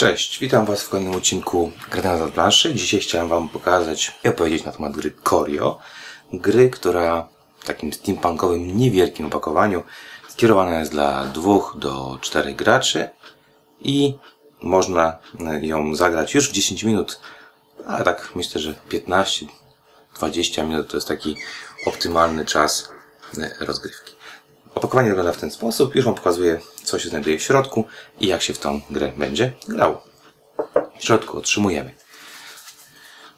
Cześć, witam Was w kolejnym odcinku Granada planszy. Dzisiaj chciałem Wam pokazać i opowiedzieć na temat gry Corio. Gry, która w takim steampunkowym, niewielkim opakowaniu skierowana jest dla dwóch do czterech graczy i można ją zagrać już w 10 minut, ale tak myślę, że 15-20 minut to jest taki optymalny czas rozgrywki. Opakowanie wygląda w ten sposób. Już Wam pokazuję, co się znajduje w środku i jak się w tą grę będzie grało. W środku otrzymujemy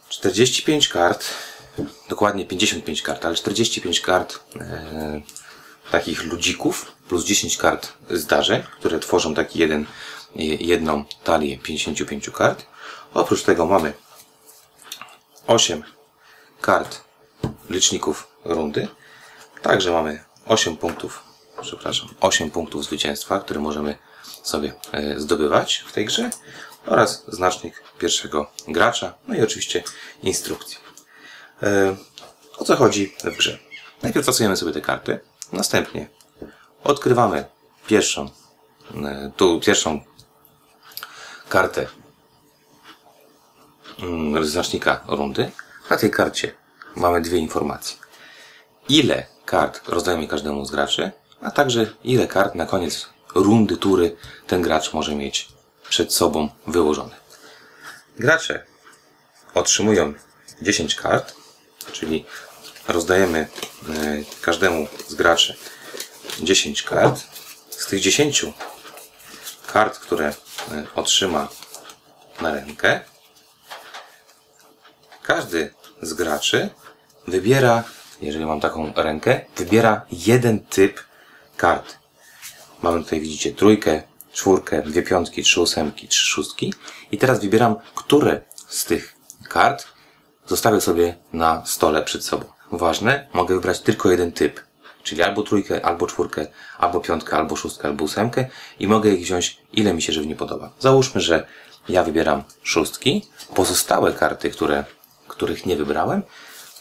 45 kart, dokładnie 55 kart, ale 45 kart e, takich ludzików, plus 10 kart zdarzeń, które tworzą taki jeden, jedną talię 55 kart. Oprócz tego mamy 8 kart liczników rundy. Także mamy 8 punktów, przepraszam, 8 punktów zwycięstwa, które możemy sobie e, zdobywać w tej grze oraz znacznik pierwszego gracza, no i oczywiście instrukcje. E, o co chodzi w grze? Najpierw stosujemy sobie te karty, następnie odkrywamy pierwszą, e, tu pierwszą kartę mm, znacznika rundy. Na tej karcie mamy dwie informacje. Ile kart rozdajemy każdemu z graczy, a także ile kart na koniec rundy, tury ten gracz może mieć przed sobą wyłożone. Gracze otrzymują 10 kart, czyli rozdajemy e, każdemu z graczy 10 kart. Z tych 10 kart, które e, otrzyma na rękę, każdy z graczy wybiera jeżeli mam taką rękę, wybiera jeden typ kart. Mamy tutaj, widzicie, trójkę, czwórkę, dwie piątki, trzy ósemki, trzy szóstki. I teraz wybieram, które z tych kart zostawię sobie na stole przed sobą. Ważne, mogę wybrać tylko jeden typ. Czyli albo trójkę, albo czwórkę, albo piątkę, albo szóstkę, albo ósemkę i mogę ich wziąć ile mi się żywnie podoba. Załóżmy, że ja wybieram szóstki. Pozostałe karty, które, których nie wybrałem,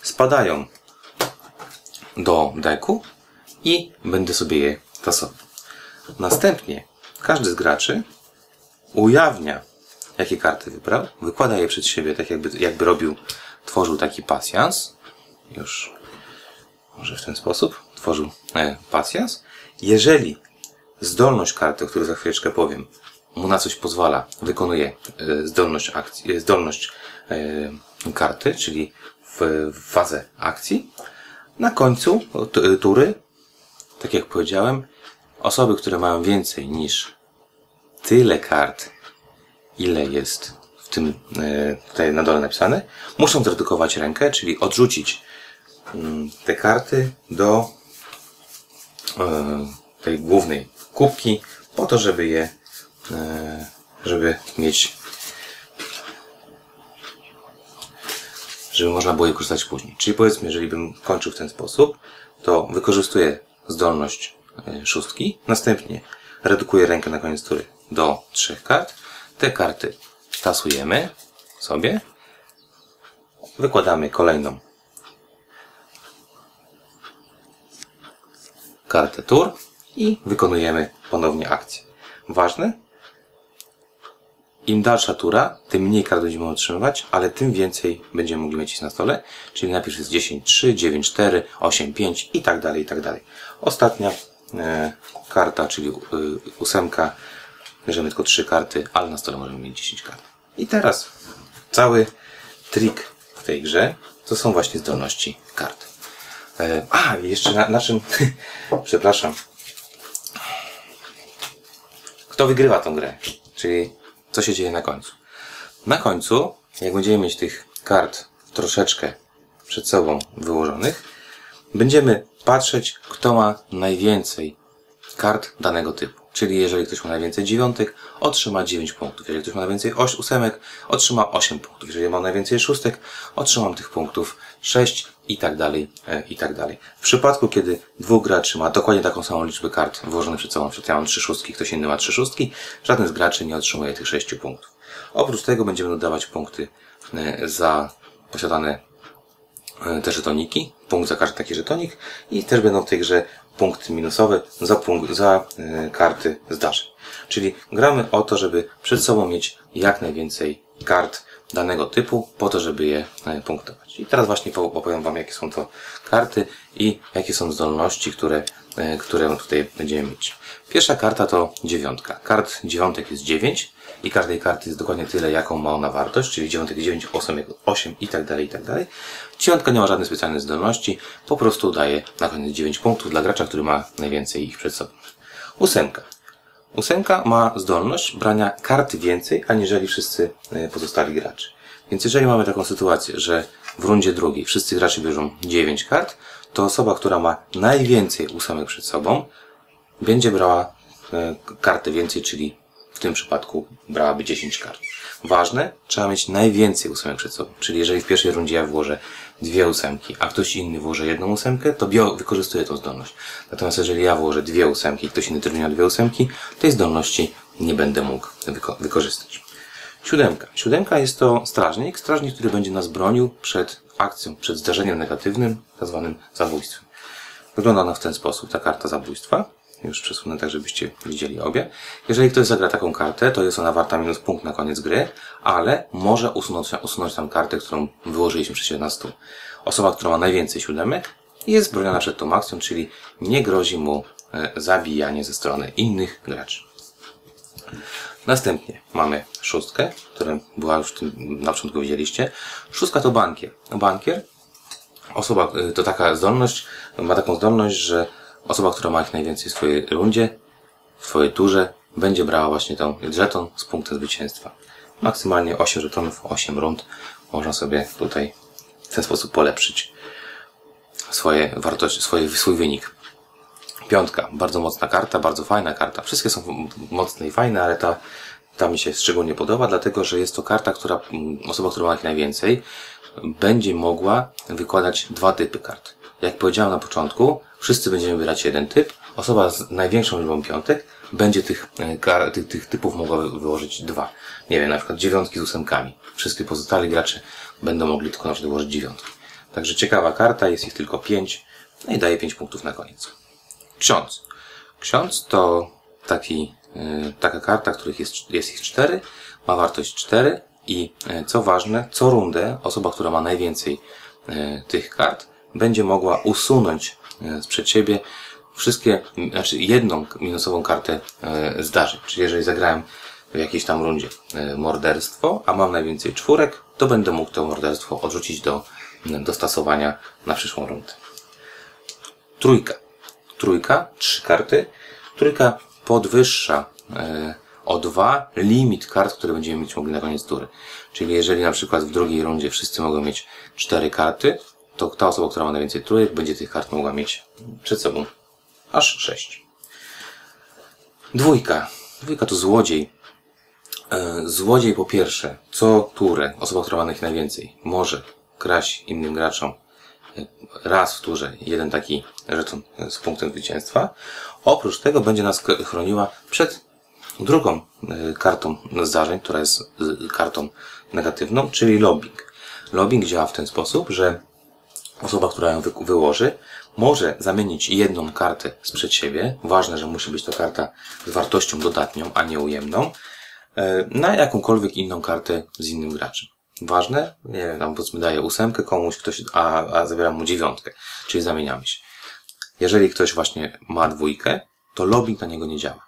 spadają do deku i będę sobie je tasował. Następnie każdy z graczy ujawnia, jakie karty wybrał, wykłada je przed siebie, tak jakby, jakby robił, tworzył taki pasjans. Już może w ten sposób tworzył e, pasjans. Jeżeli zdolność karty, o której za chwileczkę powiem, mu na coś pozwala, wykonuje e, zdolność, akcji, e, zdolność e, karty, czyli w, w fazę akcji, na końcu tury, tak jak powiedziałem, osoby, które mają więcej niż tyle kart, ile jest w tym e, tutaj na dole napisane, muszą zredukować rękę, czyli odrzucić mm, te karty do e, tej głównej kubki, po to, żeby je, e, żeby mieć żeby można było je korzystać później. Czyli powiedzmy, jeżeli bym kończył w ten sposób, to wykorzystuję zdolność e, szóstki, następnie redukuję rękę na koniec tury do trzech kart. Te karty tasujemy sobie, wykładamy kolejną kartę tur i wykonujemy ponownie akcję. Ważne, im dalsza tura, tym mniej kart będziemy otrzymywać, ale tym więcej będziemy mogli mieć na stole. Czyli najpierw jest 10, 3, 9, 4, 8, 5 i tak dalej, i tak dalej. Ostatnia e, karta, czyli e, ósemka, bierzemy tylko 3 karty, ale na stole możemy mieć 10 kart. I teraz cały trik w tej grze to są właśnie zdolności kart. E, a, jeszcze na, na czym, przepraszam, kto wygrywa tą grę? Czyli co się dzieje na końcu. Na końcu, jak będziemy mieć tych kart troszeczkę przed sobą wyłożonych, będziemy patrzeć, kto ma najwięcej kart danego typu. Czyli jeżeli ktoś ma najwięcej dziewiątek, otrzyma 9 punktów. Jeżeli ktoś ma najwięcej ósemek, otrzyma 8 punktów. Jeżeli ma najwięcej szóstek, otrzymam tych punktów 6 i tak dalej, e, i tak dalej. W przypadku, kiedy dwóch graczy ma dokładnie taką samą liczbę kart włożonych przed sobą, przed ja mam trzy szóstki, ktoś inny ma trzy szóstki, żaden z graczy nie otrzymuje tych 6 punktów. Oprócz tego będziemy dodawać punkty e, za posiadane e, te żetoniki, punkt za każdy taki żetonik i też będą w tej grze punkty minusowe za, punkt, za karty zdarzeń. Czyli gramy o to, żeby przed sobą mieć jak najwięcej kart danego typu, po to, żeby je y, punktować. I teraz właśnie opowiem Wam, jakie są to karty i jakie są zdolności, które, y, które tutaj będziemy mieć. Pierwsza karta to dziewiątka. Kart dziewiątek jest dziewięć i każdej karty jest dokładnie tyle, jaką ma ona wartość, czyli dziewiątek 9, 8, 8 i tak dalej, i tak dalej. Dziewiątka nie ma żadnej specjalnej zdolności, po prostu daje na koniec 9 punktów dla gracza, który ma najwięcej ich przed sobą. Ósemka. Ósemka ma zdolność brania kart więcej, aniżeli wszyscy e, pozostali gracze. Więc jeżeli mamy taką sytuację, że w rundzie drugiej wszyscy gracze bierzą 9 kart, to osoba, która ma najwięcej ósemek przed sobą, będzie brała e, kartę więcej, czyli w tym przypadku brałaby 10 kart. Ważne, trzeba mieć najwięcej ósemek przed sobą. Czyli jeżeli w pierwszej rundzie ja włożę dwie ósemki, a ktoś inny włoży jedną ósemkę, to bio wykorzystuje tą zdolność. Natomiast jeżeli ja włożę dwie ósemki i ktoś inny też dwie ósemki, tej zdolności nie będę mógł wyko wykorzystać. Siódemka. Siódemka jest to strażnik, strażnik, który będzie nas bronił przed akcją, przed zdarzeniem negatywnym, tak zwanym zabójstwem. Wygląda ona w ten sposób, ta karta zabójstwa. Już przesunę tak, żebyście widzieli obie. Jeżeli ktoś zagra taką kartę, to jest ona warta minus punkt na koniec gry, ale może usunąć, usunąć tam kartę, którą wyłożyliśmy przecież na stół. Osoba, która ma najwięcej siódemek, jest broniona przed tą akcją, czyli nie grozi mu e, zabijanie ze strony innych graczy. Następnie mamy szóstkę, którą była już tym, na początku widzieliście. Szóstka to bankier. Bankier, osoba, e, to taka zdolność, ma taką zdolność, że Osoba, która ma ich najwięcej w swojej rundzie, w swojej turze, będzie brała właśnie tą żeton z punktem zwycięstwa. Maksymalnie 8 żetonów, 8 rund. Można sobie tutaj w ten sposób polepszyć swoje wartości, swoje, swój wynik. Piątka. Bardzo mocna karta, bardzo fajna karta. Wszystkie są mocne i fajne, ale ta, ta mi się szczególnie podoba, dlatego że jest to karta, która, osoba, która ma ich najwięcej, będzie mogła wykładać dwa typy kart. Jak powiedziałem na początku, wszyscy będziemy wybierać jeden typ. Osoba z największą liczbą piątek będzie tych, e, tych, tych typów mogła wyłożyć dwa. Nie wiem, na przykład dziewiątki z ósemkami. Wszyscy pozostali gracze będą mogli tylko na przykład wyłożyć dziewiątki. Także ciekawa karta, jest ich tylko pięć. No i daje pięć punktów na koniec. Ksiądz. Ksiądz to taki, yy, taka karta, których jest, jest ich cztery, ma wartość cztery i yy, co ważne, co rundę osoba, która ma najwięcej tych kart, będzie mogła usunąć e, sprzed siebie wszystkie, znaczy jedną minusową kartę e, zdarzeń. Czyli jeżeli zagrałem w jakiejś tam rundzie e, morderstwo, a mam najwięcej czwórek, to będę mógł to morderstwo odrzucić do, do stosowania na przyszłą rundę. Trójka. Trójka, trzy karty. Trójka podwyższa o dwa limit kart, które będziemy mieć mogli na koniec tury. Czyli jeżeli na przykład w drugiej rundzie wszyscy mogą mieć cztery karty, to ta osoba, która ma najwięcej trójek, będzie tych kart mogła mieć przed sobą aż sześć. Dwójka. Dwójka to złodziej. E, złodziej po pierwsze, co turę, osoba, która ma ich najwięcej, może kraść innym graczom e, raz w turze jeden taki żeton z punktem zwycięstwa. Oprócz tego będzie nas chroniła przed drugą e, kartą zdarzeń, która jest kartą negatywną, czyli lobbying. Lobbying działa w ten sposób, że osoba, która ją wyłoży, może zamienić jedną kartę sprzed siebie, ważne, że musi być to karta z wartością dodatnią, a nie ujemną, e, na jakąkolwiek inną kartę z innym graczem. Ważne, nie wiem, tam powiedzmy daję ósemkę komuś, ktoś, a, a zabieram mu dziewiątkę, czyli zamieniamy się. Jeżeli ktoś właśnie ma dwójkę, to lobbying na niego nie działa.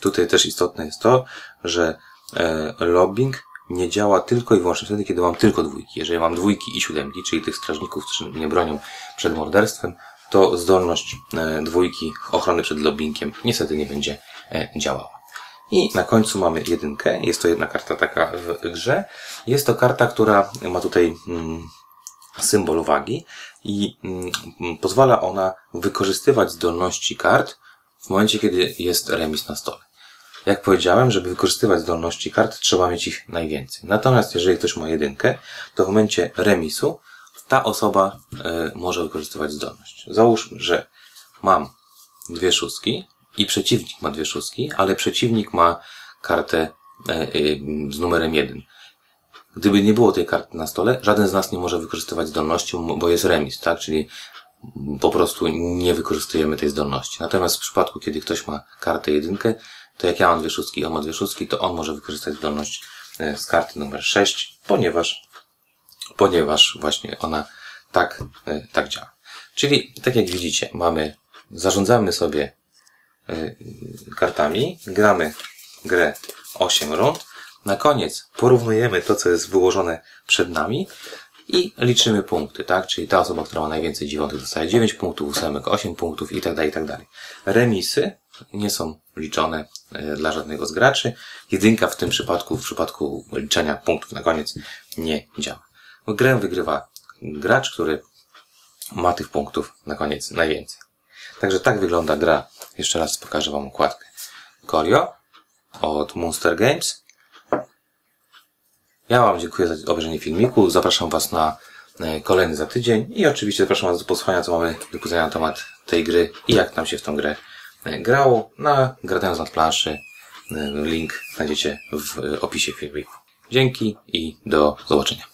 Tutaj też istotne jest to, że e, lobbying nie działa tylko i wyłącznie wtedy, kiedy mam tylko dwójki. Jeżeli mam dwójki i siódemki, czyli tych strażników, którzy mnie bronią przed morderstwem, to zdolność e, dwójki ochrony przed lobbyingiem niestety nie będzie e, działała. I na końcu mamy jedynkę. Jest to jedna karta taka w grze. Jest to karta, która ma tutaj mm, symbol wagi i mm, pozwala ona wykorzystywać zdolności kart w momencie, kiedy jest remis na stole. Jak powiedziałem, żeby wykorzystywać zdolności kart, trzeba mieć ich najwięcej. Natomiast jeżeli ktoś ma jedynkę, to w momencie remisu ta osoba y, może wykorzystywać zdolność. Załóżmy, że mam dwie szóstki i przeciwnik ma dwie szóstki, ale przeciwnik ma kartę y, y, z numerem jeden. Gdyby nie było tej karty na stole, żaden z nas nie może wykorzystywać zdolności, bo jest remis, tak? Czyli po prostu nie wykorzystujemy tej zdolności. Natomiast w przypadku, kiedy ktoś ma kartę jedynkę, to jak ja mam dwie szóstki on ma dwie szóstki, to on może wykorzystać zdolność e, z karty numer 6, ponieważ, ponieważ właśnie ona tak, e, tak działa. Czyli, tak jak widzicie, mamy, zarządzamy sobie e, kartami, gramy grę 8 rund, na koniec porównujemy to, co jest wyłożone przed nami i liczymy punkty, tak? Czyli ta osoba, która ma najwięcej dziewiątek dostaje 9 punktów, ósemek 8 punktów i tak dalej, i tak dalej. Remisy nie są liczone e, dla żadnego z graczy. Jedynka w tym przypadku, w przypadku liczenia punktów na koniec nie działa. Grę wygrywa gracz, który ma tych punktów na koniec najwięcej. Także tak wygląda gra. Jeszcze raz pokażę Wam układkę. Corio od Monster Games. Ja Wam dziękuję za obejrzenie filmiku. Zapraszam Was na e, kolejny za tydzień i oczywiście zapraszam Was do posłuchania, co mamy do powiedzenia na temat tej gry i jak nam się w tą grę e, grało. Na Gradając nad planszy e, link znajdziecie w opisie filmiku. Dzięki i do zobaczenia.